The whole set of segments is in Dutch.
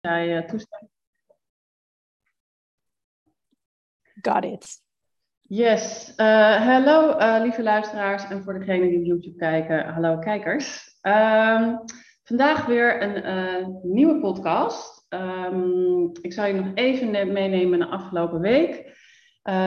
jij uh, toestemt. Got it. Yes. Hallo uh, lieve luisteraars en voor degenen die op YouTube kijken, hallo kijkers. Uh, vandaag weer een nieuwe podcast. Um, ik zal je nog even meenemen naar afgelopen week.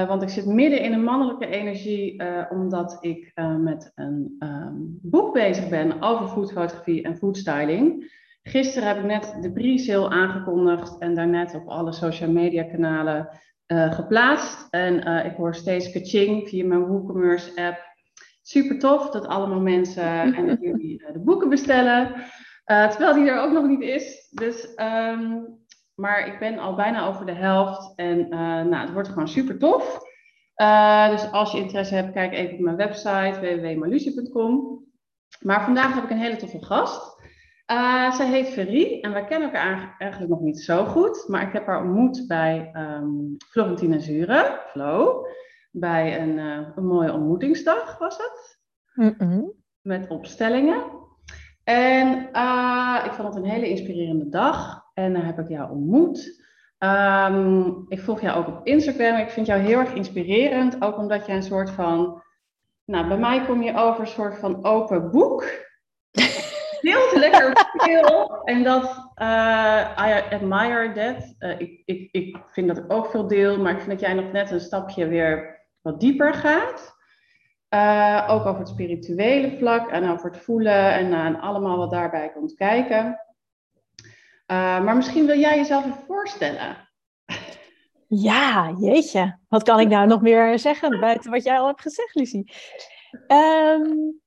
Want ik zit midden in een mannelijke energie, omdat ik met een um, boek bezig ben over foodfotografie en foodstyling. Gisteren heb ik net de pre-sale aangekondigd en daarnet op alle social media kanalen geplaatst. En ik hoor steeds kaching via mijn WooCommerce app. Super tof dat allemaal mensen en dat jullie de boeken bestellen. terwijl die er ook nog niet is. Dus um, maar ik ben al bijna over de helft en nou, het wordt gewoon super tof. Dus als je interesse hebt, kijk even op mijn website www.malucie.com. Maar vandaag heb ik een hele toffe gast. Uh, zij heet Ferrie en wij kennen elkaar eigenlijk nog niet zo goed. Maar ik heb haar ontmoet bij um, Florentina Zure, Flo. Bij een, een mooie ontmoetingsdag was het. Mm -mm. Met opstellingen. En ik vond het een hele inspirerende dag. En dan heb ik jou ontmoet. Um, ik volg jou ook op Instagram. Ik vind jou heel erg inspirerend. Ook omdat jij een soort van. Nou, bij mij kom je over een soort van open boek. Heel lekker veel. En dat. Uh, I admire that. Uh, ik, ik, ik vind dat ik ook veel deel. Maar ik vind dat jij nog net een stapje weer wat dieper gaat. Uh, ook over het spirituele vlak en over het voelen en, en allemaal wat daarbij komt kijken. Maar misschien wil jij jezelf even voorstellen. Ja, jeetje. Wat kan ik nou nog meer zeggen buiten wat jij al hebt gezegd, Lucie? Um,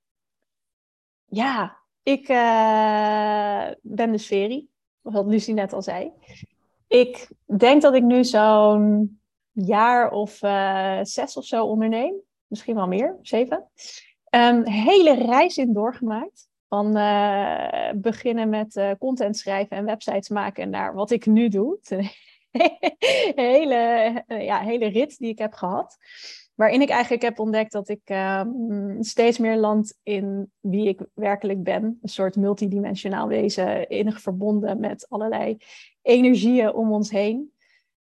ja, ik uh, ben dus Veri, wat Lucie net al zei. Ik denk dat ik nu zo'n jaar of uh, zes of zo onderneem. Misschien wel meer, zeven. Um, hele reis in doorgemaakt. Van uh, beginnen met content schrijven en websites maken naar wat ik nu doe. hele, ja, hele rit die ik heb gehad. Waarin ik eigenlijk heb ontdekt dat ik ehm, steeds meer land in wie ik werkelijk ben. Een soort multidimensionaal wezen, innig verbonden met allerlei energieën om ons heen.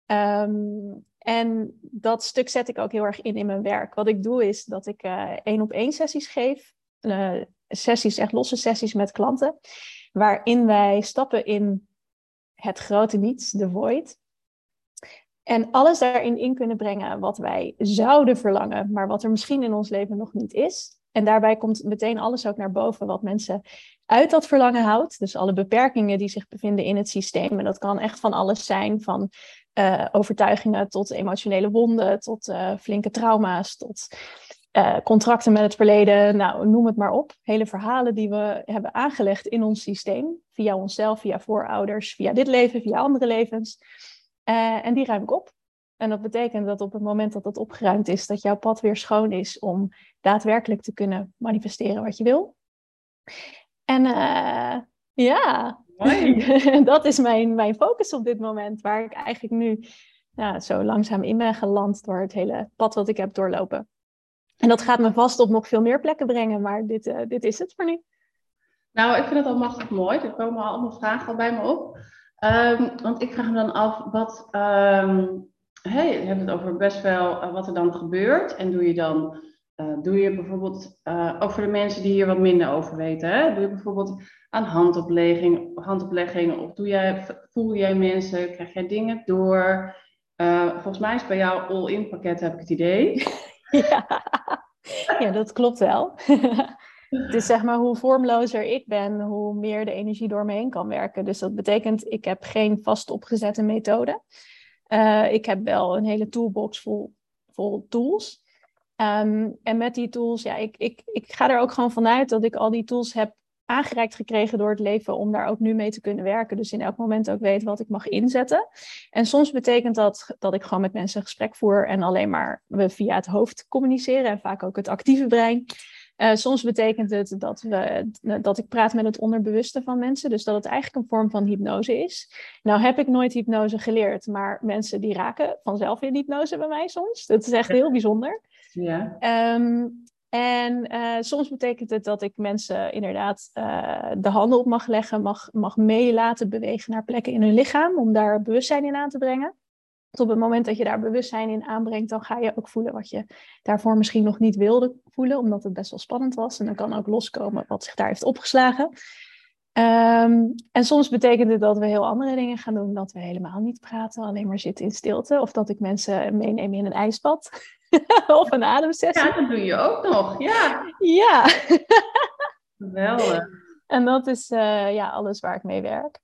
Um, en dat stuk zet ik ook heel erg in in mijn werk. Wat ik doe is dat ik één op één sessies geef sessies, echt losse sessies met klanten, waarin wij stappen in het grote niets, de void. En alles daarin in kunnen brengen wat wij zouden verlangen, maar wat er misschien in ons leven nog niet is. En daarbij komt meteen alles ook naar boven wat mensen uit dat verlangen houdt. Dus alle beperkingen die zich bevinden in het systeem. En dat kan echt van alles zijn, van uh, overtuigingen tot emotionele wonden, tot uh, flinke trauma's, tot uh, contracten met het verleden, nou, noem het maar op. Hele verhalen die we hebben aangelegd in ons systeem, via onszelf, via voorouders, via dit leven, via andere levens. Uh, en die ruim ik op. En dat betekent dat op het moment dat dat opgeruimd is, dat jouw pad weer schoon is om daadwerkelijk te kunnen manifesteren wat je wil. En uh, ja, dat is mijn, mijn focus op dit moment, waar ik eigenlijk nu ja, zo langzaam in ben geland door het hele pad wat ik heb doorlopen. En dat gaat me vast op nog veel meer plekken brengen, maar dit, uh, dit is het voor nu. Nou, ik vind het al machtig mooi. Er komen allemaal vragen al bij me op. Um, want ik vraag me dan af, wat, um, hey, je hebt het over best wel uh, wat er dan gebeurt. En doe je dan, uh, doe je bijvoorbeeld, ook voor de mensen die hier wat minder over weten, hè? doe je bijvoorbeeld aan handoplegging, handoplegging of doe jij, voel jij mensen, krijg jij dingen door? volgens mij is bij jou all-in pakket, heb ik het idee. ja. ja, dat klopt wel. is zeg maar hoe vormlozer ik ben, hoe meer de energie door me heen kan werken. Dus dat betekent, ik heb geen vast opgezette methode. Uh, ik heb wel een hele toolbox vol, vol tools. Um, en met die tools, ja, ik, ik, ik ga er ook gewoon vanuit dat ik al die tools heb aangereikt gekregen door het leven om daar ook nu mee te kunnen werken. Dus in elk moment ook weet wat ik mag inzetten. En soms betekent dat dat ik gewoon met mensen gesprek voer en alleen maar via het hoofd communiceren en vaak ook het actieve brein. Uh, soms betekent het dat, we, dat ik praat met het onderbewuste van mensen, dus dat het eigenlijk een vorm van hypnose is. Nou heb ik nooit hypnose geleerd, maar mensen die raken vanzelf in hypnose bij mij soms. Dat is echt heel bijzonder. Ja. Um, En eh, soms betekent het dat ik mensen inderdaad uh, de handen op mag leggen, mag, mag mee laten bewegen naar plekken in hun lichaam, om daar bewustzijn in aan te brengen. Op het moment dat je daar bewustzijn in aanbrengt, dan ga je ook voelen wat je daarvoor misschien nog niet wilde voelen, omdat het best wel spannend was. En dan kan ook loskomen wat zich daar heeft opgeslagen. Um, en soms betekent het dat we heel andere dingen gaan doen, dat we helemaal niet praten, alleen maar zitten in stilte. Of dat ik mensen meeneem in een ijsbad of een ademsessie. Ja, dat doe je ook nog, ja. Ja. Geweldig. En dat is uh, ja, alles waar ik mee werk.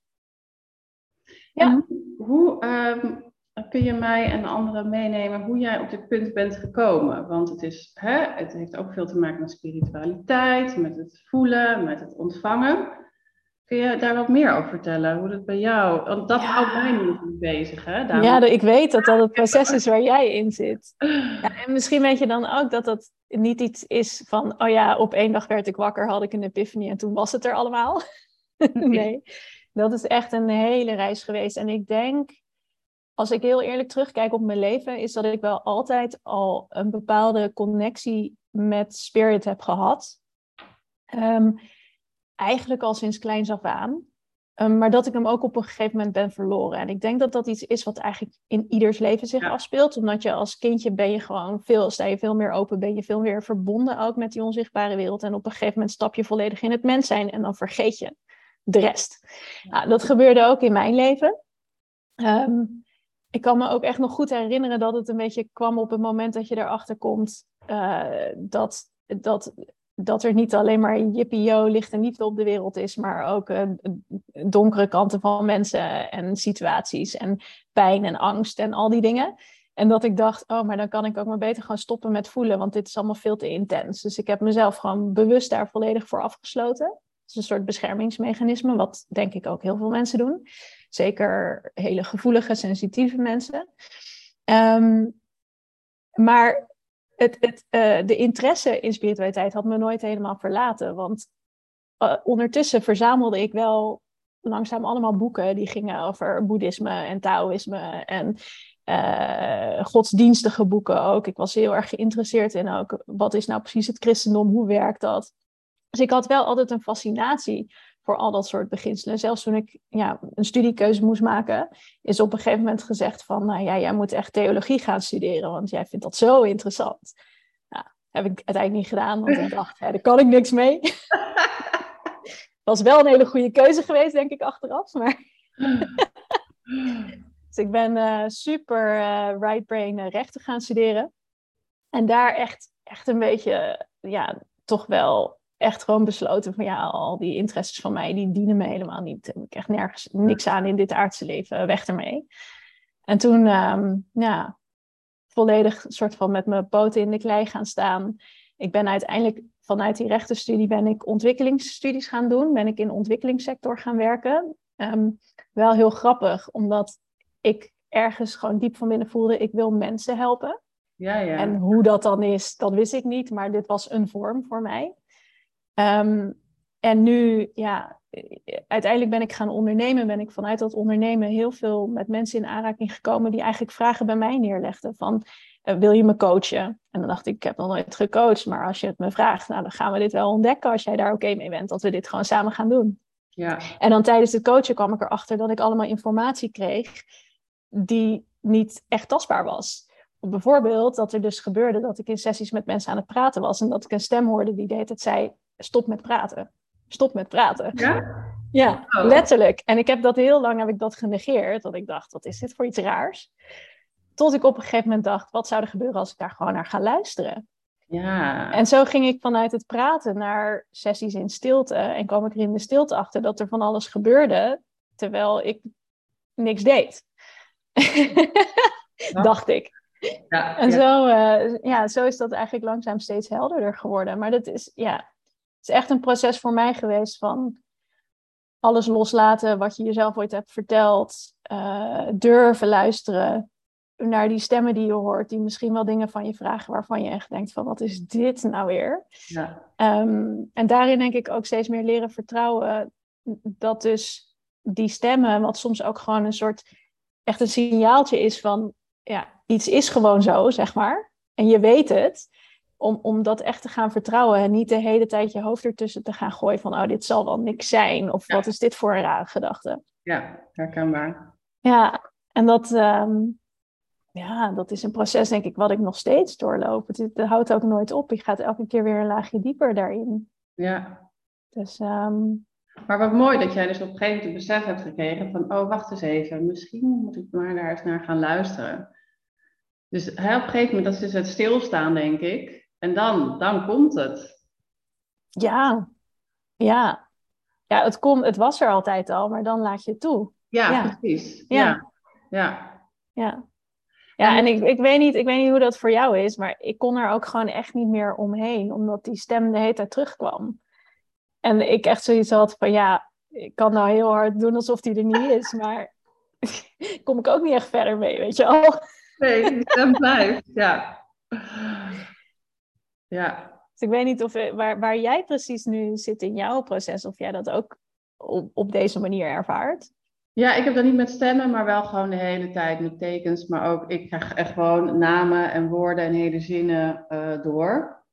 Ja. hoe um, kun je mij en anderen meenemen hoe jij op dit punt bent gekomen? Want het, is, hè, het heeft ook veel te maken met spiritualiteit, met het voelen, met het ontvangen. Kun je daar wat meer over vertellen? Hoe dat bij jou... Want dat houdt mij nu bezig, hè? Daarom... Ja, ik weet dat dat het proces is waar jij in zit. Ja, en misschien weet je dan ook dat dat niet iets is van... Oh ja, op één dag werd ik wakker, had ik een epiphany en toen was het er allemaal. nee, dat is echt een hele reis geweest. En ik denk, als ik heel eerlijk terugkijk op mijn leven... is dat ik wel altijd al een bepaalde connectie met spirit heb gehad... Um, eigenlijk al sinds kleins af aan. Um, maar dat ik hem ook op een gegeven moment ben verloren. En ik denk dat dat iets is wat eigenlijk in ieders leven zich afspeelt. Omdat je als kindje ben je gewoon veel, sta je veel meer open, ben je veel meer verbonden ook met die onzichtbare wereld. En op een gegeven moment stap je volledig in het mens zijn en dan vergeet je de rest. Nou, dat gebeurde ook in mijn leven. Um, ik kan me ook echt nog goed herinneren dat het een beetje kwam op het moment dat je erachter komt uh, dat, dat dat er niet alleen maar jippie-yo, licht en liefde op de wereld is, maar ook uh, donkere kanten van mensen en situaties en pijn en angst en al die dingen. En dat ik dacht, oh, maar dan kan ik ook maar beter gewoon stoppen met voelen, want dit is allemaal veel te intens. Dus ik heb mezelf gewoon bewust daar volledig voor afgesloten. Het is een soort beschermingsmechanisme, wat denk ik ook heel veel mensen doen. Zeker hele gevoelige, sensitieve mensen. Um, maar het, het, uh, de interesse in spiritualiteit had me nooit helemaal verlaten. Want uh, ondertussen verzamelde ik wel langzaam allemaal boeken die gingen over boeddhisme en taoïsme en uh, godsdienstige boeken ook. Ik was heel erg geïnteresseerd in ook wat is nou precies het christendom, hoe werkt dat. Dus ik had wel altijd een fascinatie voor al dat soort beginselen. Zelfs toen ik ja, een studiekeuze moest maken, is op een gegeven moment gezegd van, nou ja, jij moet echt theologie gaan studeren, want jij vindt dat zo interessant. Nou, heb ik uiteindelijk niet gedaan, want ik dacht, daar kan ik niks mee. was wel een hele goede keuze geweest, denk ik, achteraf. Maar dus ik ben uh, super uh, right brain uh, rechten gaan studeren. En daar echt, echt een beetje, ja, toch wel echt gewoon besloten van ja, al die interesses van mij, die dienen me helemaal niet. Ik echt nergens niks aan in dit aardse leven, weg ermee. En toen, um, ja, volledig soort van met mijn poten in de klei gaan staan. Ik ben uiteindelijk vanuit die rechtenstudie ben ik ontwikkelingsstudies gaan doen. Ben ik in de ontwikkelingssector gaan werken. Um, wel heel grappig, omdat ik ergens gewoon diep van binnen voelde, ik wil mensen helpen. Ja, ja. En hoe dat dan is, dat wist ik niet, maar dit was een vorm voor mij. Um, en nu, ja, uiteindelijk ben ik gaan ondernemen. Ben ik vanuit dat ondernemen heel veel met mensen in aanraking gekomen die eigenlijk vragen bij mij neerlegden. Van, uh, wil je me coachen? En dan dacht ik, ik heb nog nooit gecoacht. Maar als je het me vraagt, nou, dan gaan we dit wel ontdekken als jij daar oké mee bent. Dat we dit gewoon samen gaan doen. Ja. En dan tijdens het coachen kwam ik erachter dat ik allemaal informatie kreeg die niet echt tastbaar was. Bijvoorbeeld dat er dus gebeurde dat ik in sessies met mensen aan het praten was en dat ik een stem hoorde die deed het zei: stop met praten. Stop met praten. Ja? Ja, oh. letterlijk. En ik heb dat heel lang heb ik dat genegeerd. Dat ik dacht, wat is dit voor iets raars? Tot ik op een gegeven moment dacht, wat zou er gebeuren als ik daar gewoon naar ga luisteren? Ja. En zo ging ik vanuit het praten naar sessies in stilte. En kwam ik er in de stilte achter dat er van alles gebeurde, terwijl ik niks deed. Dacht ik. Ja, en. Zo, uh, ja, zo is dat eigenlijk langzaam steeds helderder geworden. Maar dat is, ja, is echt een proces voor mij geweest van alles loslaten wat je jezelf ooit hebt verteld. Uh, durven luisteren naar die stemmen die je hoort, die misschien wel dingen van je vragen waarvan je echt denkt van wat is dit nou weer? Ja. Um, en daarin denk ik ook steeds meer leren vertrouwen dat dus die stemmen, wat soms ook gewoon een soort echt een signaaltje is van ja, iets is gewoon zo, zeg maar. En je weet het. Om, om dat echt te gaan vertrouwen en niet de hele tijd je hoofd ertussen te gaan gooien van, oh, dit zal wel niks zijn. Of wat is dit voor een rare gedachte? Ja, herkenbaar. Ja, en dat, ehm, ja, dat is een proces, denk ik, wat ik nog steeds doorloop. Het, het, houdt ook nooit op. Je gaat elke keer weer een laagje dieper daarin. Ja. Dus, um... Maar wat mooi dat jij dus op een gegeven moment besef hebt gekregen van, oh, wacht eens even, misschien moet ik maar daar eens naar gaan luisteren. Dus hè, op een gegeven moment, dat is dus het stilstaan, denk ik. En dan, dan komt het. Ja, ja. Ja, het, komt, het was er altijd al, maar dan laat je het toe. Ja, precies. Ja. ja. ja. Ja, en ik, ik, weet niet, ik weet niet hoe dat voor jou is, maar ik kon er ook gewoon echt niet meer omheen, omdat die stem de hele tijd terugkwam. En ik echt zoiets had van, ja, ik kan nou heel hard doen alsof die er niet is, maar kom ik ook niet echt verder mee, weet je al. Nee, die stem blijft, ja. Ja. Dus ik weet niet of, waar, waar jij precies nu zit in jouw proces, of jij dat ook op, op deze manier ervaart. Ja, ik heb dat niet met stemmen, maar wel gewoon de hele tijd met tekens. Maar ook, ik krijg echt gewoon namen en woorden en hele zinnen uh, door.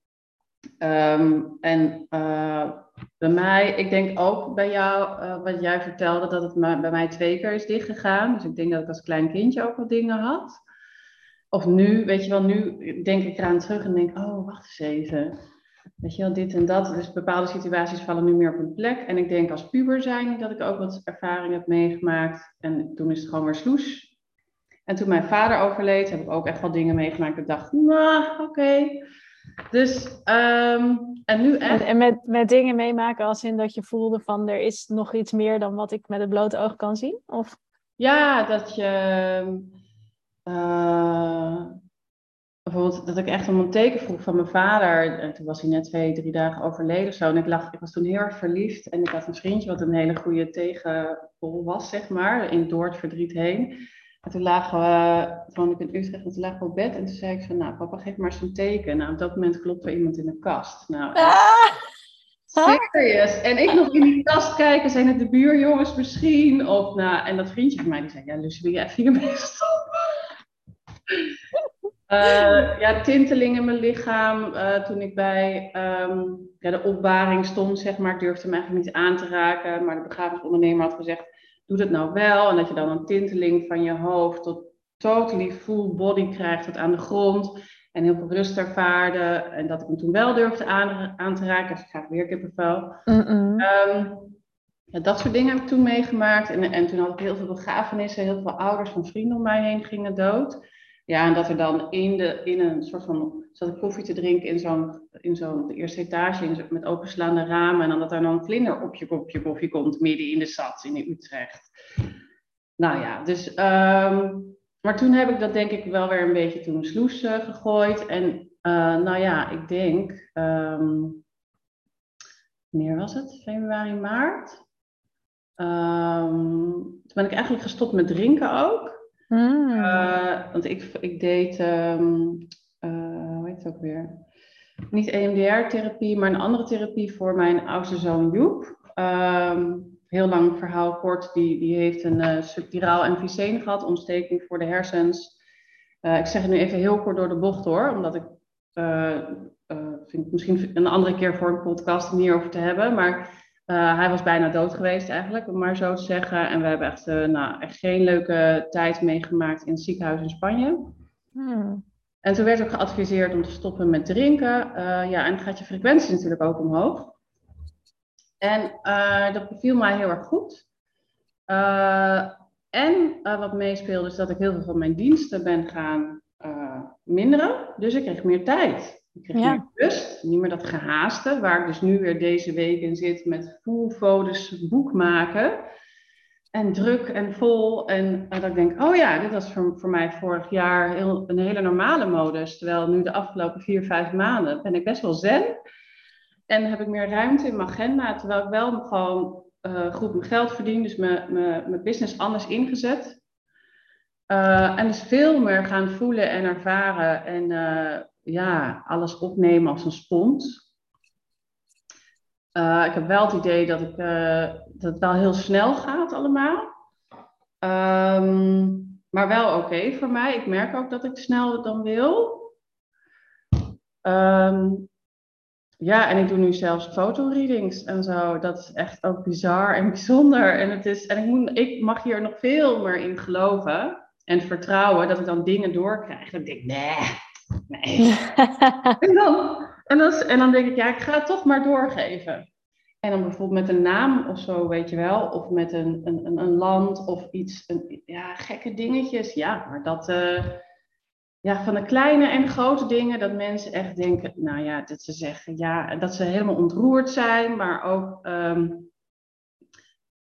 Um, en uh, bij mij, ik denk ook bij jou, uh, wat jij vertelde, dat het bij mij twee keer is dichtgegaan. Dus ik denk dat ik als klein kindje ook wat dingen had. Of nu, weet je wel, nu denk ik eraan terug en denk, oh, wacht eens even. Weet je wel, dit en dat. Dus bepaalde situaties vallen nu meer op een plek. En ik denk als puber zijn dat ik ook wat ervaring heb meegemaakt. En toen is het gewoon weer sloes. En toen mijn vader overleed, heb ik ook echt wel dingen meegemaakt. Ik dacht, nou, oké. Dus, um, en nu echt... En, met, met dingen meemaken als in dat je voelde van, er is nog iets meer dan wat ik met het blote oog kan zien? Of? Ja, dat je... Uh, bijvoorbeeld dat ik echt om een teken vroeg van mijn vader. En toen was hij net twee, drie dagen overleden of zo. En ik, lag, ik was toen heel erg verliefd. En ik had een vriendje wat een hele goede tegenpol was, zeg maar. In, door het verdriet heen. En toen lagen we, toen ik in Utrecht, en toen lagen we op bed. En toen zei ik van, nou papa, geef maar eens een teken. Nou, op dat moment klopte er iemand in de kast. Nou, ah! Serieus. En ik nog in die kast kijken, zijn het de buurjongens misschien? Of, nou, en dat vriendje van mij, die zei, ja Lucie, wil je even hiermee stoppen? Uh, ja, tinteling in mijn lichaam. Uh, toen ik bij um, ja, de opbaring stond, zeg maar. Ik durfde hem eigenlijk niet aan te raken. Maar de begrafenisondernemer had gezegd, doe dat nou wel. En dat je dan een tinteling van je hoofd tot totally full body krijgt, tot aan de grond. En heel veel rust ervaarde. En dat ik hem toen wel durfde aan, aan te raken. Dus ik ga weer kippenvel. Mm um, ja, dat soort dingen heb ik toen meegemaakt. En, en toen had ik heel veel begrafenissen. Heel veel ouders van vrienden om mij heen gingen dood. Ja, en dat er dan in, de, in een soort van, zat ik koffie te drinken in zo'n, in zo'n eerste etage in, met openslaande ramen. En dan dat er dan een vlinder op je kopje koffie komt midden in de stad, in Utrecht. Nou ja, dus, um, maar toen heb ik dat denk ik wel weer een beetje toen sloes uh, gegooid. En uh, nou ja, ik denk, um, wanneer was het? Februari, maart? Um, toen ben ik eigenlijk gestopt met drinken ook. Mm. Uh, want ik, ik deed, um, uh, hoe heet het ook weer? Niet EMDR-therapie, maar een andere therapie voor mijn oudste zoon Joep. Um, heel lang verhaal kort, die, die heeft een uh, subtiraal emfyseen gehad, ontsteking voor de hersens. ik zeg het nu even heel kort door de bocht hoor, omdat ik vind misschien een andere keer voor een podcast om hierover te hebben. Maar uh, hij was bijna dood geweest eigenlijk, om maar zo te zeggen. En we hebben echt, uh, nou, echt geen leuke tijd meegemaakt in het ziekenhuis in Spanje. Hmm. En toen werd ook geadviseerd om te stoppen met drinken. Uh, ja, en dan gaat je frequentie natuurlijk ook omhoog. En dat beviel mij heel erg goed. en wat meespeelde is dat ik heel veel van mijn diensten ben gaan minderen. Dus ik kreeg meer tijd. Ik kreeg ja. meer rust, niet meer dat gehaaste, waar ik dus nu weer deze week in zit met full folders boek maken. En druk en vol. En dat ik denk, oh ja, dit was voor, voor mij vorig jaar heel, een hele normale modus. Terwijl nu de afgelopen vier, vijf maanden ben ik best wel zen. En heb ik meer ruimte in mijn agenda. Terwijl ik wel gewoon uh, goed mijn geld verdien. Dus mijn, mijn, mijn business anders ingezet. Uh, en dus veel meer gaan voelen en ervaren. En uh, ja, alles opnemen als een spons. Uh, ik heb wel het idee dat, ik, uh, dat het wel heel snel gaat allemaal. Um, maar wel oké voor mij. Ik merk ook dat ik sneller dan wil. Ehm, ja, en ik doe nu zelfs fotoreadings en zo. Dat is echt ook bizar en bijzonder. En, het is, en ik, moet, ik mag hier nog veel meer in geloven en vertrouwen dat ik dan dingen doorkrijg. Dat ik denk, nee, nee. en, dan, en, dan, en dan denk ik, ja, ik ga het toch maar doorgeven. En dan bijvoorbeeld met een naam of zo, weet je wel. Of met een, een, een land of iets. Een, ja, gekke dingetjes. Ja, maar dat... Uh, ja, van de kleine en grote dingen, dat mensen echt denken, nou ja, dat ze zeggen ja, dat ze helemaal ontroerd zijn, maar ook um,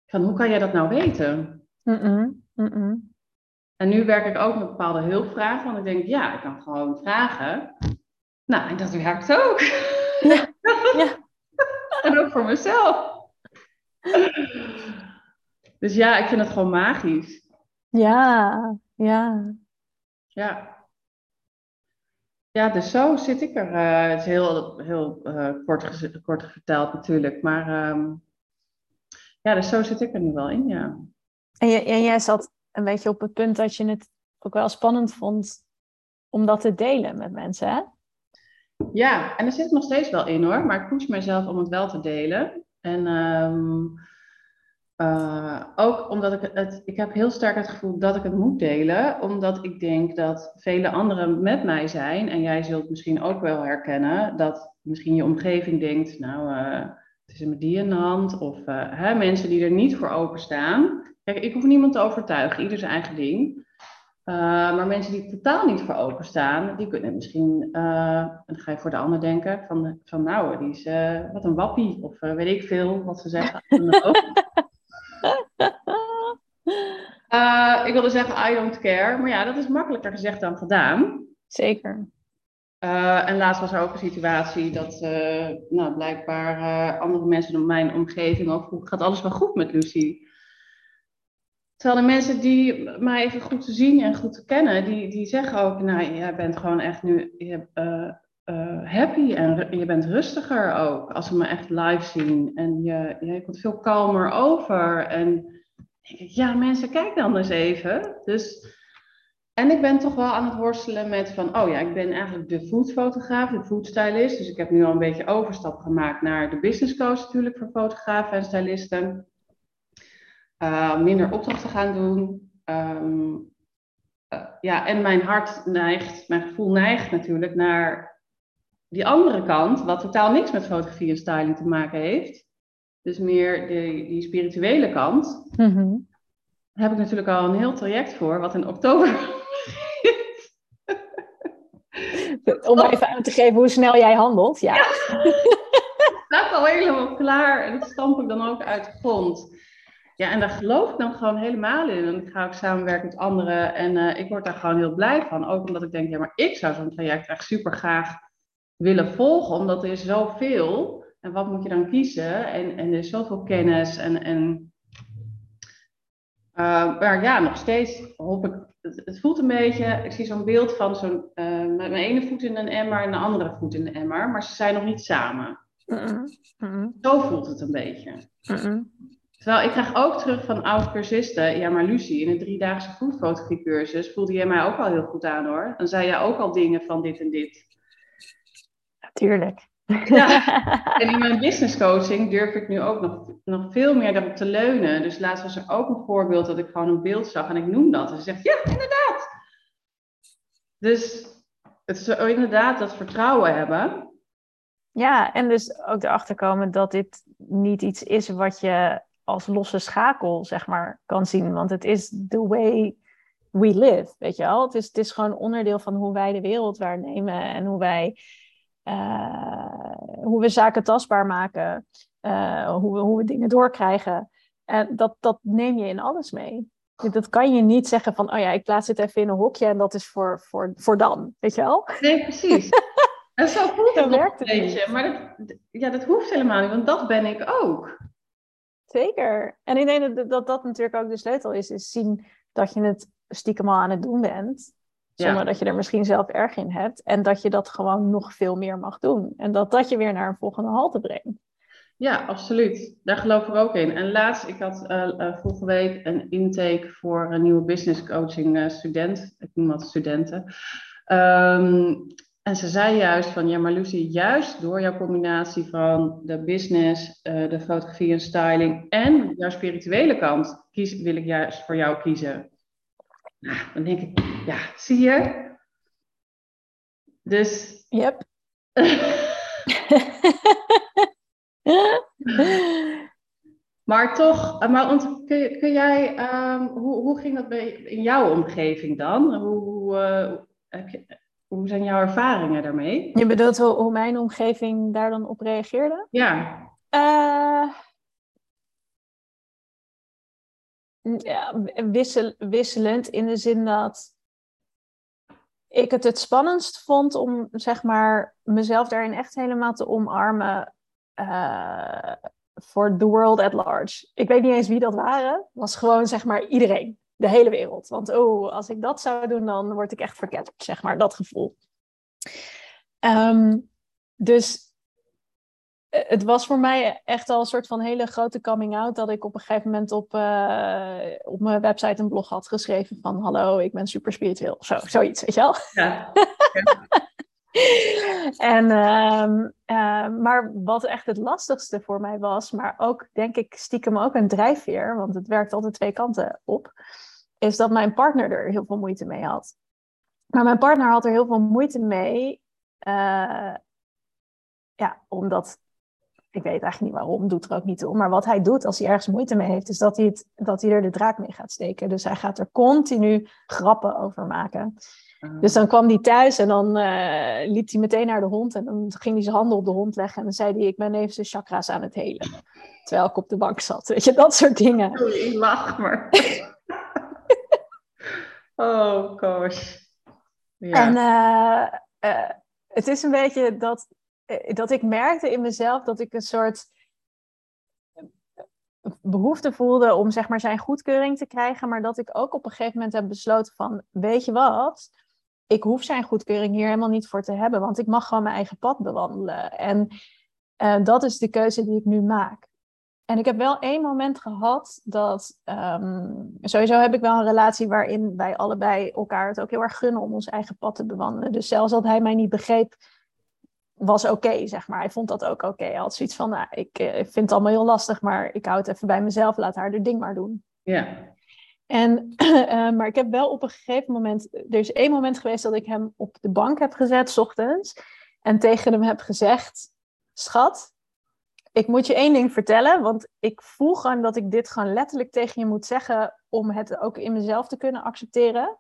van hoe kan jij dat nou weten? Mm -mm, mm en nu werk ik ook met bepaalde hulpvragen, want ik denk, ja, ik kan gewoon vragen. Nou, en dat werkt ook. Ja, ja. en ook voor mezelf. Dus ja, ik vind het gewoon magisch. Ja, ja. Ja. Ja, dus zo zit ik er. Uh, het is heel, heel uh, kort, kort verteld natuurlijk. Maar um, ja, dus zo zit ik er nu wel in, ja. En, je, en jij zat een beetje op het punt dat je het ook wel spannend vond om dat te delen met mensen, hè? Ja, en er zit nog steeds wel in hoor, maar ik push mezelf om het wel te delen. En um, uh, ook omdat ik het, ik heb heel sterk het gevoel dat ik het moet delen, omdat ik denk dat vele anderen met mij zijn, en jij zult misschien ook wel herkennen, dat misschien je omgeving denkt, nou, uh, het is met die in de hand, of uh, hè, mensen die er niet voor openstaan. Kijk, ik hoef niemand te overtuigen, ieder zijn eigen ding. maar mensen die totaal niet voor openstaan, die kunnen misschien, en dan ga je voor de ander denken, van, van nou, die is wat een wappie, of weet ik veel wat ze zeggen. Ik wilde zeggen, I don't care. Maar ja, dat is makkelijker gezegd dan gedaan. Zeker. En laatst was er ook een situatie dat nou, blijkbaar andere mensen in mijn omgeving ook gaat alles wel goed met Lucie? Terwijl de mensen die mij even goed te zien en goed te kennen, die, die zeggen ook, nou, jij bent gewoon echt nu happy en je bent rustiger ook als ze me echt live zien. En je, je komt veel kalmer over en denk ik, ja mensen, kijk dan eens even. Dus, en ik ben toch wel aan het worstelen met van, oh ja, ik ben eigenlijk de foodfotograaf, de foodstylist. Dus ik heb nu al een beetje overstap gemaakt naar de business coach natuurlijk voor fotografen en stylisten. Uh, minder opdrachten gaan doen. Um, uh, ja, en mijn hart neigt, mijn gevoel neigt natuurlijk naar die andere kant, wat totaal niks met fotografie en styling te maken heeft. Dus meer die, die spirituele kant. Mm Daar heb ik natuurlijk al een heel traject voor, wat in oktober Om even aan te geven hoe snel jij handelt. Ja. Het staat al helemaal klaar en dat stamp ik dan ook uit de grond. Ja, en daar geloof ik dan gewoon helemaal in. En ik ga ook samenwerken met anderen. En uh, ik word daar gewoon heel blij van. Ook omdat ik denk, ja, maar ik zou zo'n traject echt super graag willen volgen. Omdat er is zoveel. En wat moet je dan kiezen? En, en er is zoveel kennis. En, en uh, maar ja, nog steeds hoop ik. Het, het voelt een beetje. Ik zie zo'n beeld van zo'n. Uh, met mijn ene voet in een emmer en de andere voet in de emmer. Maar ze zijn nog niet samen. Zo voelt het een beetje. Terwijl ik krijg ook terug van oud-cursisten. Ja, maar Lucie, in een driedaagse foodfotografiecursus voelde jij mij ook al heel goed aan hoor. Dan zei jij ook al dingen van dit en dit. Natuurlijk. Ja, en in mijn business coaching durf ik nu ook nog, nog veel meer daarop te leunen. Dus laatst was er ook een voorbeeld dat ik gewoon een beeld zag en ik noem dat. En ze zegt, ja, inderdaad. Dus het is inderdaad dat vertrouwen hebben. Ja, en dus ook erachter komen dat dit niet iets is wat je als losse schakel, zeg maar, kan zien. Want het is the way we live, weet je wel. Het is, het is gewoon onderdeel van hoe wij de wereld waarnemen en hoe wij uh, hoe we zaken tastbaar maken, uh, hoe, we, hoe we dingen doorkrijgen. En dat, dat neem je in alles mee. Dat kan je niet zeggen van, oh ja, ik plaats het even in een hokje en dat is voor, voor, voor dan, weet je wel? Nee, precies. en zo voelt het nog een beetje. Maar dat, ja, dat hoeft helemaal niet, want dat ben ik ook. Zeker. En ik denk dat, dat dat natuurlijk ook de sleutel is, is zien dat je het stiekem al aan het doen bent. Zonder dat je er misschien zelf erg in hebt. En dat je dat gewoon nog veel meer mag doen. En dat dat je weer naar een volgende halte brengt. Ja, absoluut. Daar geloof ik ook in. En laatst, ik had uh, uh, vorige week een intake voor een nieuwe business coaching uh, student. Ik noem dat studenten. Um, En ze zei juist van, ja maar Lucy, juist door jouw combinatie van de business, uh, de fotografie en styling en jouw spirituele kant, kies, wil ik juist voor jou kiezen. Nou, dan denk ik, ja, zie je? Dus... Yep. maar toch, eh, maar kun, kun jij, um, hoe, hoe ging dat bij, in jouw omgeving dan? Hoe, hoe, uh, heb je, hoe zijn jouw ervaringen daarmee? Je bedoelt hoe, mijn omgeving daar dan op reageerde? Ja. Uh, ja wissel, wisselend in de zin dat ik het het spannendst vond om zeg maar mezelf daarin echt helemaal te omarmen uh, voor the world at large. Ik weet niet eens wie dat waren. Het was gewoon zeg maar iedereen de hele wereld. Want oh, als ik dat zou doen, dan word ik echt verketterd, zeg maar, dat gevoel. Um, dus eh, het was voor mij echt al een soort van hele grote coming out dat ik op een gegeven moment op, uh, op mijn website een blog had geschreven van hallo, ik ben super spiritueel. Zo, zoiets, weet je wel? Ja. en, um, uh, maar wat echt het lastigste voor mij was, maar ook denk ik stiekem ook een drijfveer, want het werkt altijd twee kanten op, is dat mijn partner er heel veel moeite mee had. Maar mijn partner had er heel veel moeite mee. Uh, ja, omdat. Ik weet eigenlijk niet waarom, doet er ook niet toe. Maar wat hij doet als hij ergens moeite mee heeft, is dat hij, het, dat hij er de draak mee gaat steken. Dus hij gaat er continu grappen over maken. Ah. Dus dan kwam hij thuis en dan uh, liep hij meteen naar de hond. En dan ging hij zijn handen op de hond leggen. En dan zei hij: Ik ben even zijn chakra's aan het helen. Terwijl ik op de bank zat. Weet je, dat soort dingen. Ik lach maar. Oh gosh. Ja. En uh, uh, het is een beetje dat, uh, dat ik merkte in mezelf dat ik een soort behoefte voelde om zeg maar zijn goedkeuring te krijgen, maar dat ik ook op een gegeven moment heb besloten van, weet je wat, ik hoef zijn goedkeuring hier helemaal niet voor te hebben, want ik mag gewoon mijn eigen pad bewandelen. En dat is de keuze die ik nu maak. En ik heb wel één moment gehad dat. Um, sowieso heb ik wel een relatie waarin wij allebei elkaar het ook heel erg gunnen om ons eigen pad te bewandelen. Dus zelfs dat hij mij niet begreep, was oké, zeg maar. Hij vond dat ook oké. Hij had zoiets van: nou, ik, ik vind het allemaal heel lastig, maar ik hou het even bij mezelf, laat haar de ding maar doen. Ja. En, uh, maar ik heb wel op een gegeven moment. Er is één moment geweest dat ik hem op de bank heb gezet, s ochtends. En tegen hem heb gezegd: Schat, ik moet je één ding vertellen, want ik voel gewoon dat ik dit gewoon letterlijk tegen je moet zeggen om het ook in mezelf te kunnen accepteren.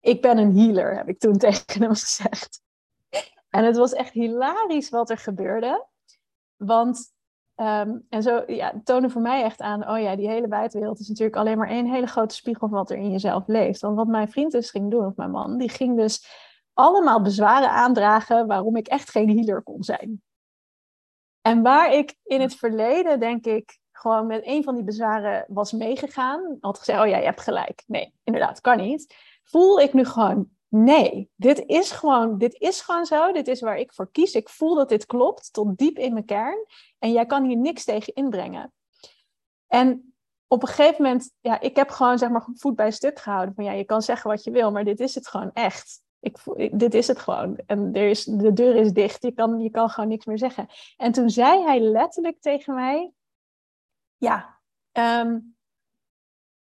Ik ben een healer, heb ik toen tegen hem gezegd. En het was echt hilarisch wat er gebeurde. Want, um, en zo ja, toonde voor mij echt aan, oh ja, die hele buitenwereld is natuurlijk alleen maar één hele grote spiegel van wat er in jezelf leeft. Want wat mijn vriend dus ging doen, of mijn man, die ging dus allemaal bezwaren aandragen waarom ik echt geen healer kon zijn. En waar ik in het verleden, denk ik, gewoon met een van die bezwaren was meegegaan, had gezegd, oh ja, je hebt gelijk. Nee, inderdaad, kan niet. Voel ik nu gewoon, nee, dit is gewoon, dit is gewoon zo. Dit is waar ik voor kies. Ik voel dat dit klopt tot diep in mijn kern. En jij kan hier niks tegen inbrengen. En op een gegeven moment, ja, ik heb gewoon zeg maar voet bij stuk gehouden. Van ja, je kan zeggen wat je wil, maar dit is het gewoon echt. Ik, dit is het gewoon. En er is, de deur is dicht. Je kan, je kan gewoon niks meer zeggen. En toen zei hij letterlijk tegen mij: Ja, ehm,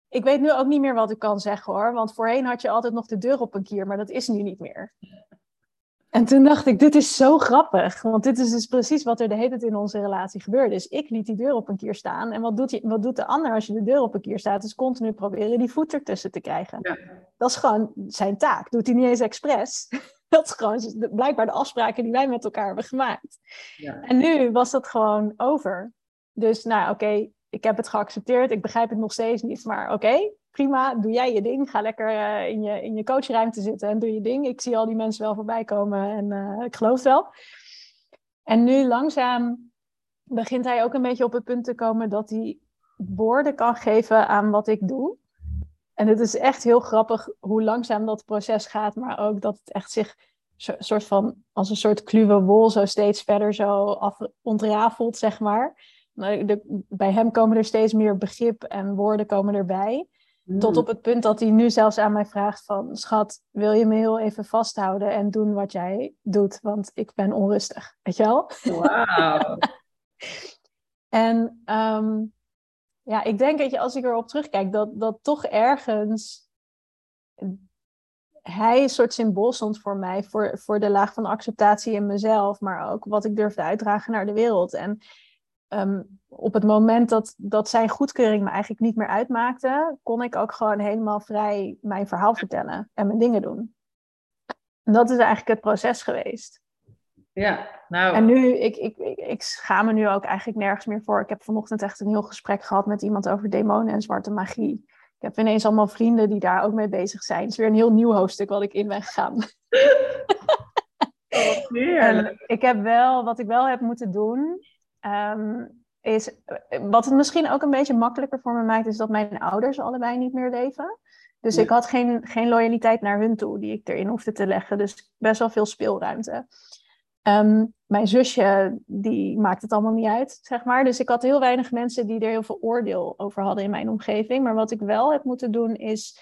ik weet nu ook niet meer wat ik kan zeggen hoor. Want voorheen had je altijd nog de deur op een kier, maar dat is nu niet meer. En toen dacht ik, dit is zo grappig. Want dit is dus precies wat er de hele tijd in onze relatie gebeurde. Dus ik liet die deur op een keer staan. En wat doet, je, wat doet de ander als je de deur op een keer staat? Is continu proberen die voet ertussen te krijgen. Ja. Dat is gewoon zijn taak. Doet hij niet eens expres. Dat is gewoon blijkbaar de afspraken die wij met elkaar hebben gemaakt. Ja. En nu was dat gewoon over. Dus nou, oké, ik heb het geaccepteerd. Ik begrijp het nog steeds niet. Maar oké, prima, doe jij je ding. Ga lekker uh, in, je, in je coachruimte zitten en doe je ding. Ik zie al die mensen wel voorbij komen en uh, ik geloof wel. En nu langzaam begint hij ook een beetje op het punt te komen dat hij woorden kan geven aan wat ik doe. En het is echt heel grappig hoe langzaam dat proces gaat, maar ook dat het echt zich soort van als een soort kluwe wol zo steeds verder zo af, ontrafelt, zeg maar. Bij hem komen er steeds meer begrip en woorden komen erbij. Tot Hmm. op het punt dat hij nu zelfs aan mij vraagt van... Schat, wil je me heel even vasthouden en doen wat jij doet? Want ik ben onrustig, weet je wel? Wauw. En ehm, ja, ik denk dat je als ik erop terugkijk, dat, dat toch ergens hij een soort symbool stond voor mij, voor, voor de laag van acceptatie in mezelf, maar ook wat ik durfde uitdragen naar de wereld. En ehm, op het moment dat, dat zijn goedkeuring me eigenlijk niet meer uitmaakte, kon ik ook gewoon helemaal vrij mijn verhaal vertellen en mijn dingen doen. En dat is eigenlijk het proces geweest. Ja, nou. En nu, ik, ik, ik, ik schaam me nu ook eigenlijk nergens meer voor. Ik heb vanochtend echt een heel gesprek gehad met iemand over demonen en zwarte magie. Ik heb ineens allemaal vrienden die daar ook mee bezig zijn. Het is weer een heel nieuw hoofdstuk wat ik in ben gegaan. Oh, ik heb wel, wat ik wel heb moeten doen, ehm, is, wat het misschien ook een beetje makkelijker voor me maakt, is dat mijn ouders allebei niet meer leven. Dus ik had geen, geen loyaliteit naar hun toe die ik erin hoefde te leggen. Dus best wel veel speelruimte. Ehm, mijn zusje, die maakt het allemaal niet uit, zeg maar. Dus ik had heel weinig mensen die er heel veel oordeel over hadden in mijn omgeving. Maar wat ik wel heb moeten doen, is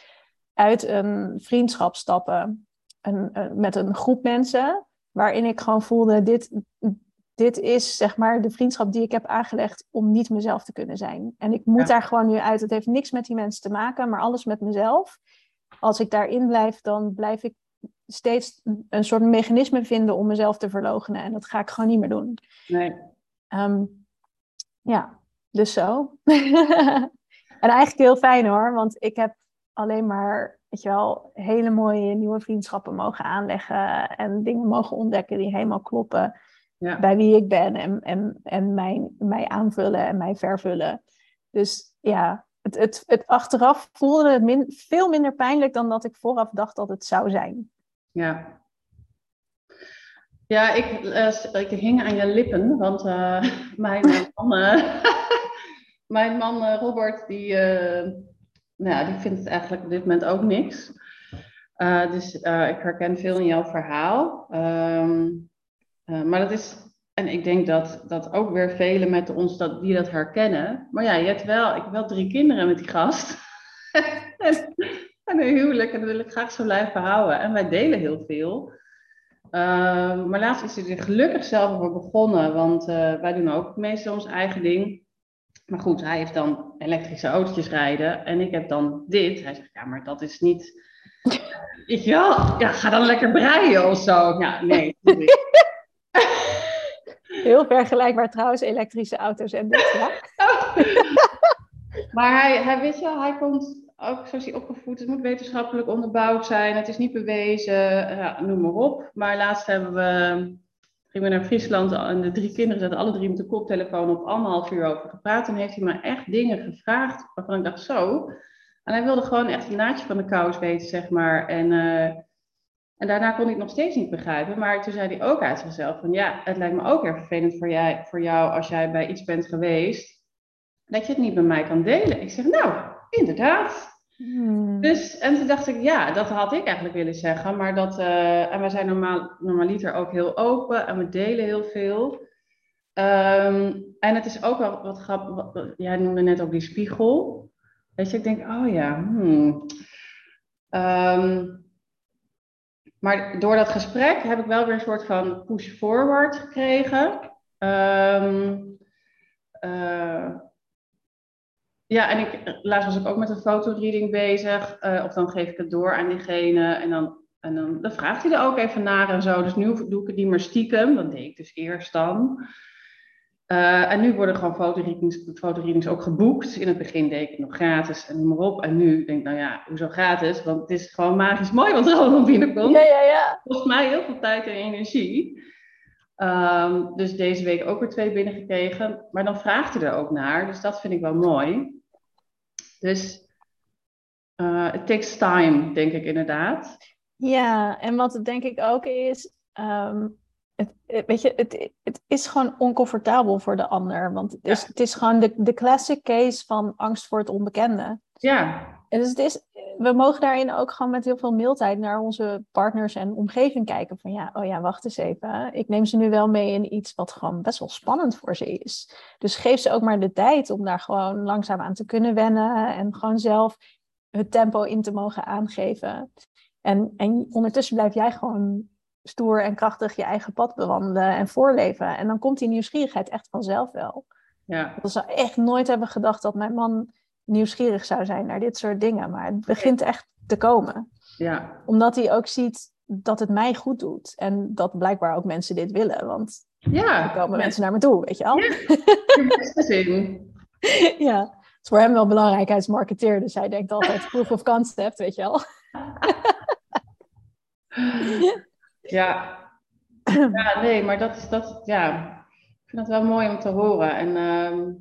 uit een vriendschap stappen. Een, met een groep mensen, waarin ik gewoon voelde, dit, dit is zeg maar de vriendschap die ik heb aangelegd om niet mezelf te kunnen zijn. En ik moet Ja. daar gewoon nu uit. Het heeft niks met die mensen te maken, maar alles met mezelf. Als ik daarin blijf, dan blijf ik steeds een soort mechanisme vinden om mezelf te verloochenen. En dat ga ik gewoon niet meer doen. Nee. Ehm, ja, dus zo. en eigenlijk heel fijn hoor, want ik heb alleen maar, weet je wel, hele mooie nieuwe vriendschappen mogen aanleggen en dingen mogen ontdekken die helemaal kloppen Ja. bij wie ik ben en, en, en mijn, mij aanvullen en mij vervullen. Dus ja, het, het, het achteraf voelde het min, veel minder pijnlijk dan dat ik vooraf dacht dat het zou zijn. Ja. Ja, ik, eh, ik hing aan je lippen, want eh, mijn eh, man, eh, mijn man Robert, die, nou, die vindt het eigenlijk op dit moment ook niks. Dus ik herken veel in jouw verhaal. Ehm, eh, maar dat is, en ik denk dat, dat ook weer velen met ons dat, die dat herkennen. Maar ja, je hebt wel, ik heb wel drie kinderen met die gast. en, en een huwelijk, en dat wil ik graag zo blijven houden. En wij delen heel veel. Ehm, maar laatst is hij er gelukkig zelf over begonnen, want eh, wij doen ook meestal ons eigen ding. Maar goed, hij heeft dan elektrische autootjes rijden en ik heb dan dit. Hij zegt, ja, maar dat is niet... Ik ja, ja, ga dan lekker breien of zo. Ja, nee. Heel vergelijkbaar trouwens, elektrische auto's en dit. Maar hij, hij, weet je, hij komt ook zoals hij opgevoed. Het moet wetenschappelijk onderbouwd zijn. Het is niet bewezen. Ja, noem maar op. Maar laatst hebben we, gingen we naar Friesland en de drie kinderen zaten alle drie met de koptelefoon op anderhalf uur over gepraat. En heeft hij me echt dingen gevraagd waarvan ik dacht zo. En hij wilde gewoon echt een naadje van de kous weten, zeg maar. En, eh, en daarna kon het nog steeds niet begrijpen. Maar toen zei hij ook uit zichzelf van ja, het lijkt me ook erg vervelend voor, jij, voor jou als jij bij iets bent geweest dat je het niet met mij kan delen. Ik zeg, nou, inderdaad. Hmm. Dus, en toen dacht ik, ja, dat had ik eigenlijk willen zeggen. Maar dat, eh, en wij zijn normaal, normaliter ook heel open en we delen heel veel. Ehm, en het is ook wel wat grappig, jij noemde net ook die spiegel. Weet je, ik denk, oh ja, hmm. Ehm, maar door dat gesprek heb ik wel weer een soort van push forward gekregen. Ehm, eh, ja, en ik, laatst was ik ook met een fotoreading bezig. eh, of dan geef ik het door aan diegene. En dan, en dan, dan vraagt hij er ook even naar en zo. Dus nu doe ik het niet meer stiekem. Dat deed ik dus eerst dan. Eh, en nu worden gewoon fotoreadings, fotoreadings ook geboekt. In het begin deed ik het nog gratis en noem maar op. En nu denk ik, nou ja, hoezo gratis? Want het is gewoon magisch mooi wat er allemaal binnenkomt Ja, ja, ja. kost mij heel veel tijd en energie. Ehm, dus deze week ook weer twee binnengekregen. Maar dan vraagt hij er ook naar. Dus dat vind ik wel mooi. Dus eh, it takes time, denk ik inderdaad. Ja, en wat het denk ik ook is, ehm, het, het- weet je, het, het is gewoon oncomfortabel voor de ander. Want het is, het is gewoon de, de classic case van angst voor het onbekende. Ja, En dus het is, we mogen daarin ook gewoon met heel veel mildheid naar onze partners en omgeving kijken. Van ja, oh ja, wacht eens even. Ik neem ze nu wel mee in iets wat gewoon best wel spannend voor ze is. Dus geef ze ook maar de tijd om daar gewoon langzaam aan te kunnen wennen. En gewoon zelf het tempo in te mogen aangeven. En, en ondertussen blijf jij gewoon stoer en krachtig je eigen pad bewandelen en voorleven. En dan komt die nieuwsgierigheid echt vanzelf wel. Ja. Ik zou echt nooit hebben gedacht dat mijn man nieuwsgierig zou zijn naar dit soort dingen. Maar het begint echt te komen. Ja. Omdat hij ook ziet dat het mij goed doet. En dat blijkbaar ook mensen dit willen. Want Ja. er komen mensen naar me toe, weet je al? Ja. Ja. Het is voor hem wel belangrijk. Hij is marketeer, dus hij denkt altijd proof of concept, weet je wel. Ja. Ja, nee, maar dat is dat, ja. Ik vind dat wel mooi om te horen. En ehm,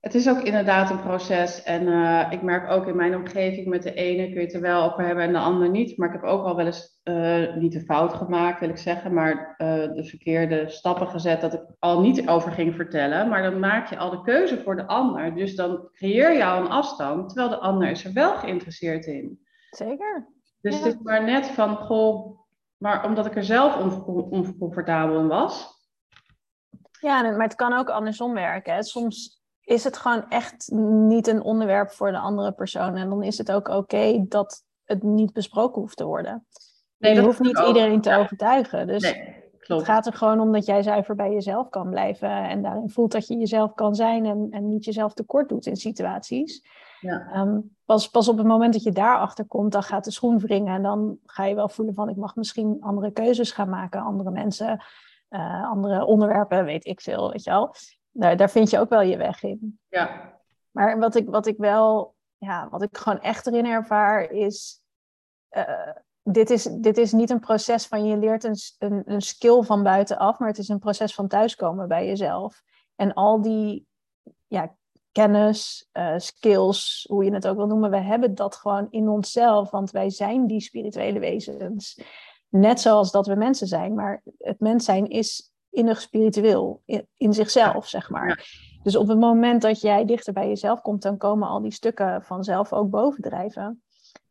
het is ook inderdaad een proces. En eh, ik merk ook in mijn omgeving met de ene kun je het er wel over hebben en de ander niet. Maar ik heb ook al wel eens eh, niet de fout gemaakt, wil ik zeggen, maar eh, de verkeerde stappen gezet dat ik al niet over ging vertellen. Maar dan maak je al de keuze voor de ander. Dus dan creëer je al een afstand, terwijl de ander is er wel geïnteresseerd in. Zeker. Dus Ja. het is maar net van, goh, maar omdat ik er zelf on- oncomfortabel in was. Ja, maar het kan ook andersom werken. Hè. Soms is het gewoon echt niet een onderwerp voor de andere persoon. En dan is het ook oké dat het niet besproken hoeft te worden. Nee, je hoeft niet ook. iedereen te overtuigen. Dus Nee, het gaat er gewoon om dat jij zuiver bij jezelf kan blijven. En daarin voelt dat je jezelf kan zijn en, en niet jezelf tekort doet in situaties. Ja. Ehm, pas, pas op het moment dat je daarachter komt, dan gaat de schoen wringen. En dan ga je wel voelen van ik mag misschien andere keuzes gaan maken. Andere mensen, eh, andere onderwerpen, weet ik veel, weet je wel. Daar, daar vind je ook wel je weg in. Ja, Maar wat ik, wat ik wel, ja, wat ik gewoon echt erin ervaar is. eh, dit is, dit is niet een proces van je leert een, een, een skill van buitenaf, maar het is een proces van thuiskomen bij jezelf. En al die ja, kennis, eh, skills, hoe je het ook wil noemen, we hebben dat gewoon in onszelf, want wij zijn die spirituele wezens. Net zoals dat we mensen zijn, maar het mens zijn is innig spiritueel, in, in zichzelf, zeg maar. Ja. Dus op het moment dat jij dichter bij jezelf komt, dan komen al die stukken vanzelf ook bovendrijven.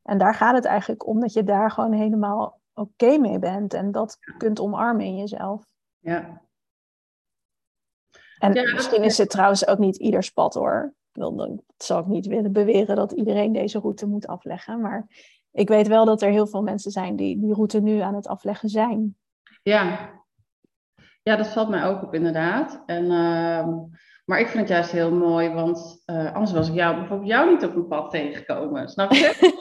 En daar gaat het eigenlijk om dat je daar gewoon helemaal oké mee bent en dat kunt omarmen in jezelf. ja. En Ja, misschien is het trouwens ook niet ieders pad hoor. Dat zou ik niet willen beweren dat iedereen deze route moet afleggen. Maar ik weet wel dat er heel veel mensen zijn die die route nu aan het afleggen zijn. Ja. ja, dat valt mij ook op inderdaad. En, ehm, maar ik vind het juist heel mooi, want eh, anders was ik jou, bijvoorbeeld jou niet op een pad tegengekomen. Snap je?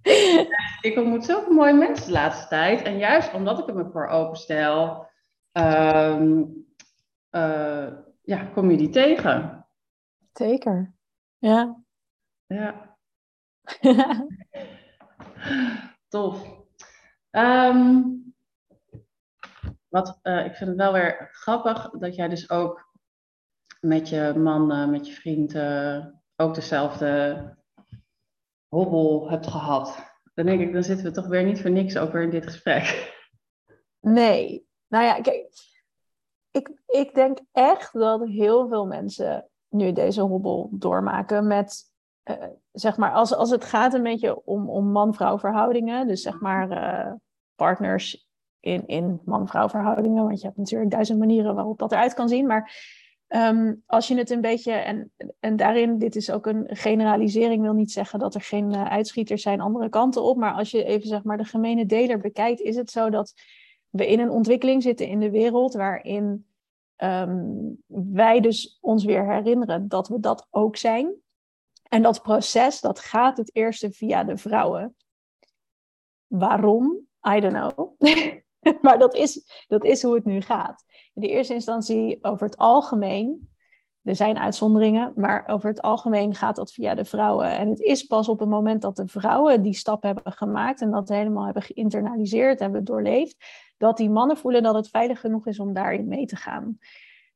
ik ontmoet zoveel mooie mensen de laatste tijd. En juist omdat ik er me voor openstel, ehm eh, ja, kom je die tegen. Zeker. Ja. Ja, tof. Ehm, wat, eh, ik vind het wel weer grappig dat jij dus ook met je man, eh, met je vriend, eh, ook dezelfde hobbel hebt gehad. Dan denk ik, dan zitten we toch weer niet voor niks ook weer in dit gesprek. Nee. Nou ja, kijk. Ik, ik denk echt dat heel veel mensen nu deze hobbel doormaken met, eh, zeg maar, als, als het gaat een beetje om, om man-vrouw verhoudingen. Dus zeg maar eh, partners in, in man-vrouw verhoudingen. Want je hebt natuurlijk duizend manieren waarop dat eruit kan zien. Maar ehm, als je het een beetje, en, en daarin, dit is ook een generalisering, wil niet zeggen dat er geen eh, uitschieters zijn andere kanten op. Maar als je even zeg maar de gemene deler bekijkt, is het zo dat we in een ontwikkeling zitten in de wereld waarin ehm, wij dus ons weer herinneren dat we dat ook zijn. En dat proces, dat gaat het eerste via de vrouwen. Waarom? I don't know. maar dat is, dat is hoe het nu gaat. In de eerste instantie over het algemeen. Er zijn uitzonderingen, maar over het algemeen gaat dat via de vrouwen. En het is pas op het moment dat de vrouwen die stap hebben gemaakt en dat helemaal hebben geïnternaliseerd, hebben doorleefd, dat die mannen voelen dat het veilig genoeg is om daarin mee te gaan.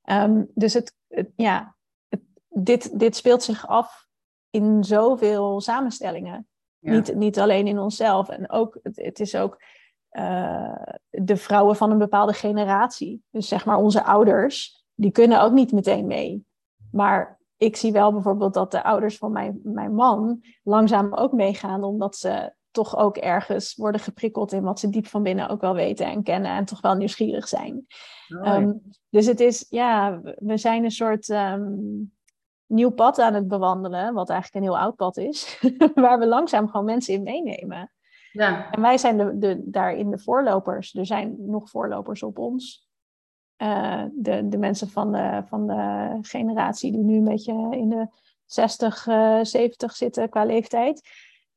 Ehm, dus het, het- ja, het- dit, dit speelt zich af in zoveel samenstellingen. Ja. Niet, niet alleen in onszelf. En ook, het, het is ook eh, de vrouwen van een bepaalde generatie. Dus zeg maar onze ouders, die kunnen ook niet meteen mee. Maar ik zie wel bijvoorbeeld dat de ouders van mijn, mijn man langzaam ook meegaan, omdat ze toch ook ergens worden geprikkeld in wat ze diep van binnen ook wel weten en kennen en toch wel nieuwsgierig zijn. Ehm, dus het is, ja, we- we zijn een soort, ehm, nieuw pad aan het bewandelen, wat eigenlijk een heel oud pad is, waar we langzaam gewoon mensen in meenemen. Ja. En wij zijn de, de, daarin de voorlopers. Er zijn nog voorlopers op ons. Uh, de, de mensen van de, van de generatie die nu een beetje in de 60, uh, 70 zitten qua leeftijd.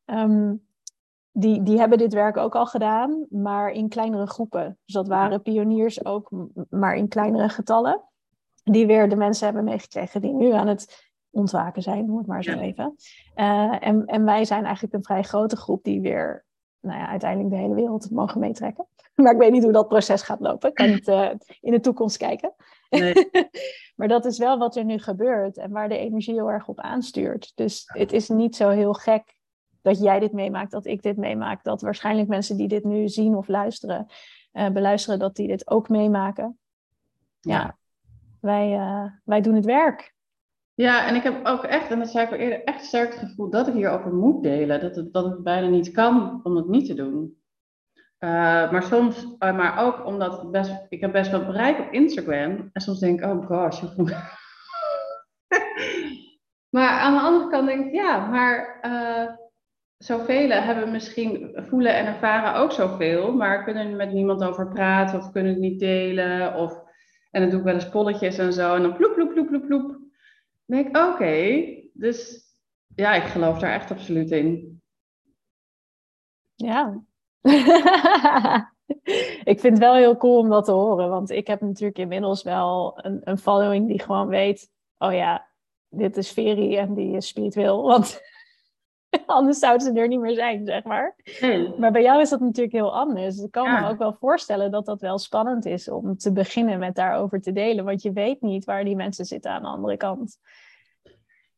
Um, die, die hebben dit werk ook al gedaan, maar in kleinere groepen. Dus dat waren pioniers ook, maar in kleinere getallen. Die weer de mensen hebben meegekregen die nu aan het ontwaken zijn, noem het maar zo even. Uh, en, en wij zijn eigenlijk een vrij grote groep die weer nou ja, uiteindelijk de hele wereld mogen meetrekken. Maar ik weet niet hoe dat proces gaat lopen. Ik kan niet uh, in de toekomst kijken. Nee. maar dat is wel wat er nu gebeurt en waar de energie heel erg op aanstuurt. Dus het is niet zo heel gek dat jij dit meemaakt, dat ik dit meemaak. Dat waarschijnlijk mensen die dit nu zien of luisteren, uh, beluisteren, dat die dit ook meemaken. Ja, ja wij, uh, wij doen het werk. Ja, en ik heb ook echt, en dat zei ik al eerder, echt sterk het gevoel dat ik hierover moet delen. Dat het, dat het bijna niet kan om het niet te doen. Uh, maar soms, uh, maar ook omdat best, ik heb best wel bereik op Instagram. En soms denk ik, oh gosh. maar aan de andere kant denk ik, ja, maar uh, zoveel hebben misschien voelen en ervaren ook zoveel. Maar kunnen er met niemand over praten of kunnen het niet delen. Of, en dan doe ik wel eens polletjes en zo. En dan ploep, ploep, ploep, ploep, ploep denk oké, dus ja, ik geloof daar echt absoluut in. Ja. ik vind het wel heel cool om dat te horen, want ik heb natuurlijk inmiddels wel een, een following die gewoon weet, oh ja, dit is Veri en die is spiritueel, want anders zouden ze er niet meer zijn, zeg maar. Nee. Maar bij jou is dat natuurlijk heel anders. Ik kan ja. me ook wel voorstellen dat dat wel spannend is om te beginnen met daarover te delen, want je weet niet waar die mensen zitten aan de andere kant.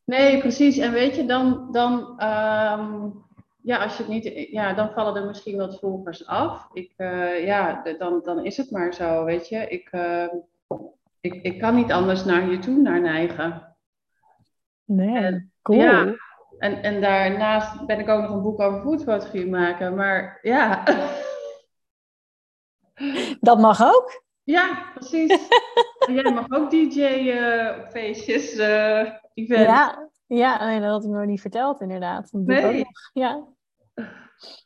Nee, precies. En weet je, dan, dan, um, ja, als je het niet, ja, dan vallen er misschien wat volgers af. Ik, uh, ja, dan, dan is het maar zo, weet je. Ik, uh, ik, ik kan niet anders naar je toe naar neigen. Nee, en, cool. Ja, en, en daarnaast ben ik ook nog een boek over foodfotografie maken, maar ja. Dat mag ook? Ja, precies. Jij mag ook DJ uh, op feestjes, uh, events. Ja, ja nee, dat had ik nog niet verteld inderdaad. Dat nee. Ja.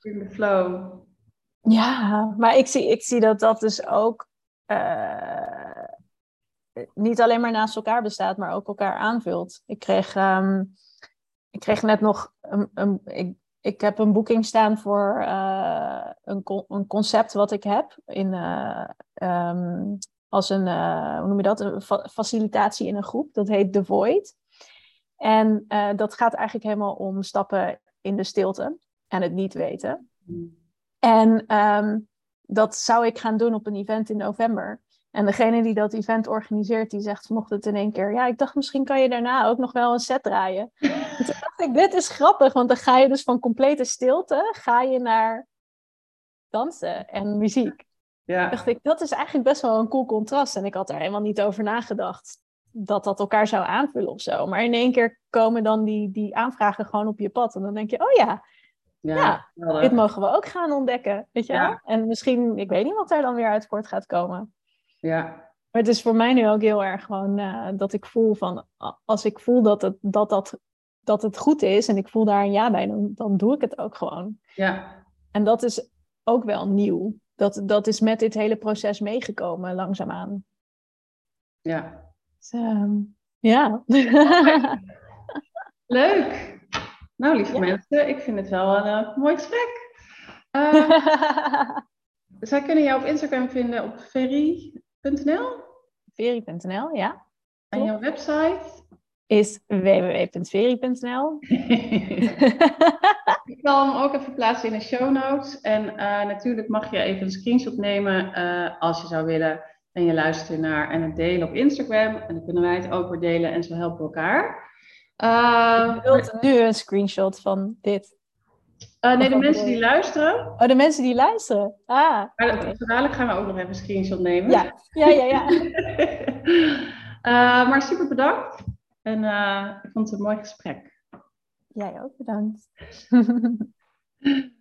In de flow. Ja, maar ik zie, ik zie dat dat dus ook uh, niet alleen maar naast elkaar bestaat, maar ook elkaar aanvult. Ik kreeg, um, ik kreeg net nog een, een ik, ik heb een boeking staan voor uh, een, een, concept wat ik heb in, uh, um, als een, uh, hoe noem je dat, een fa facilitatie in een groep. Dat heet The Void. En dat gaat eigenlijk helemaal om stappen in de stilte en het niet weten. En um, dat zou ik gaan doen op een event in november. En degene die dat event organiseert, die zegt vanochtend in één keer... Ja, ik dacht misschien kan je daarna ook nog wel een set draaien. en toen dacht ik, dit is grappig, want dan ga je dus van complete stilte... ga je naar dansen en muziek. Ja. dacht ik, dat is eigenlijk best wel een cool contrast. En ik had daar helemaal niet over nagedacht dat dat elkaar zou aanvullen of zo. Maar in één keer komen dan die, die aanvragen gewoon op je pad. En dan denk je, oh ja, ja, ja dit mogen we ook gaan ontdekken. Weet je ja. En misschien, ik weet niet wat er dan weer uit voort gaat komen. Ja. Maar het is voor mij nu ook heel erg gewoon uh, dat ik voel van, als ik voel dat het, dat, dat, dat het goed is en ik voel daar een ja bij, dan, dan doe ik het ook gewoon. Ja. En dat is ook wel nieuw. Dat, dat is met dit hele proces meegekomen, langzaamaan. Ja. Dus, um, ja. Leuk. Nou, lieve ja. mensen, ik vind het wel een uh, mooi gesprek. Uh, zij kunnen jou op Instagram vinden op Ferry.nl, ja. En jouw website? Is www.ferry.nl. ik zal hem ook even plaatsen in de show notes. En uh, natuurlijk mag je even een screenshot nemen uh, als je zou willen. En je luistert naar en het delen op Instagram. En dan kunnen wij het ook weer delen en zo helpen we elkaar. Uh, je wilt nu een screenshot van dit. Uh, nee, de mensen die luisteren. Oh, de mensen die luisteren. Ah. Maar okay. dadelijk gaan we ook nog even een screenshot nemen. Ja, ja, ja. ja. uh, maar super bedankt. En uh, ik vond het een mooi gesprek. Jij ook bedankt.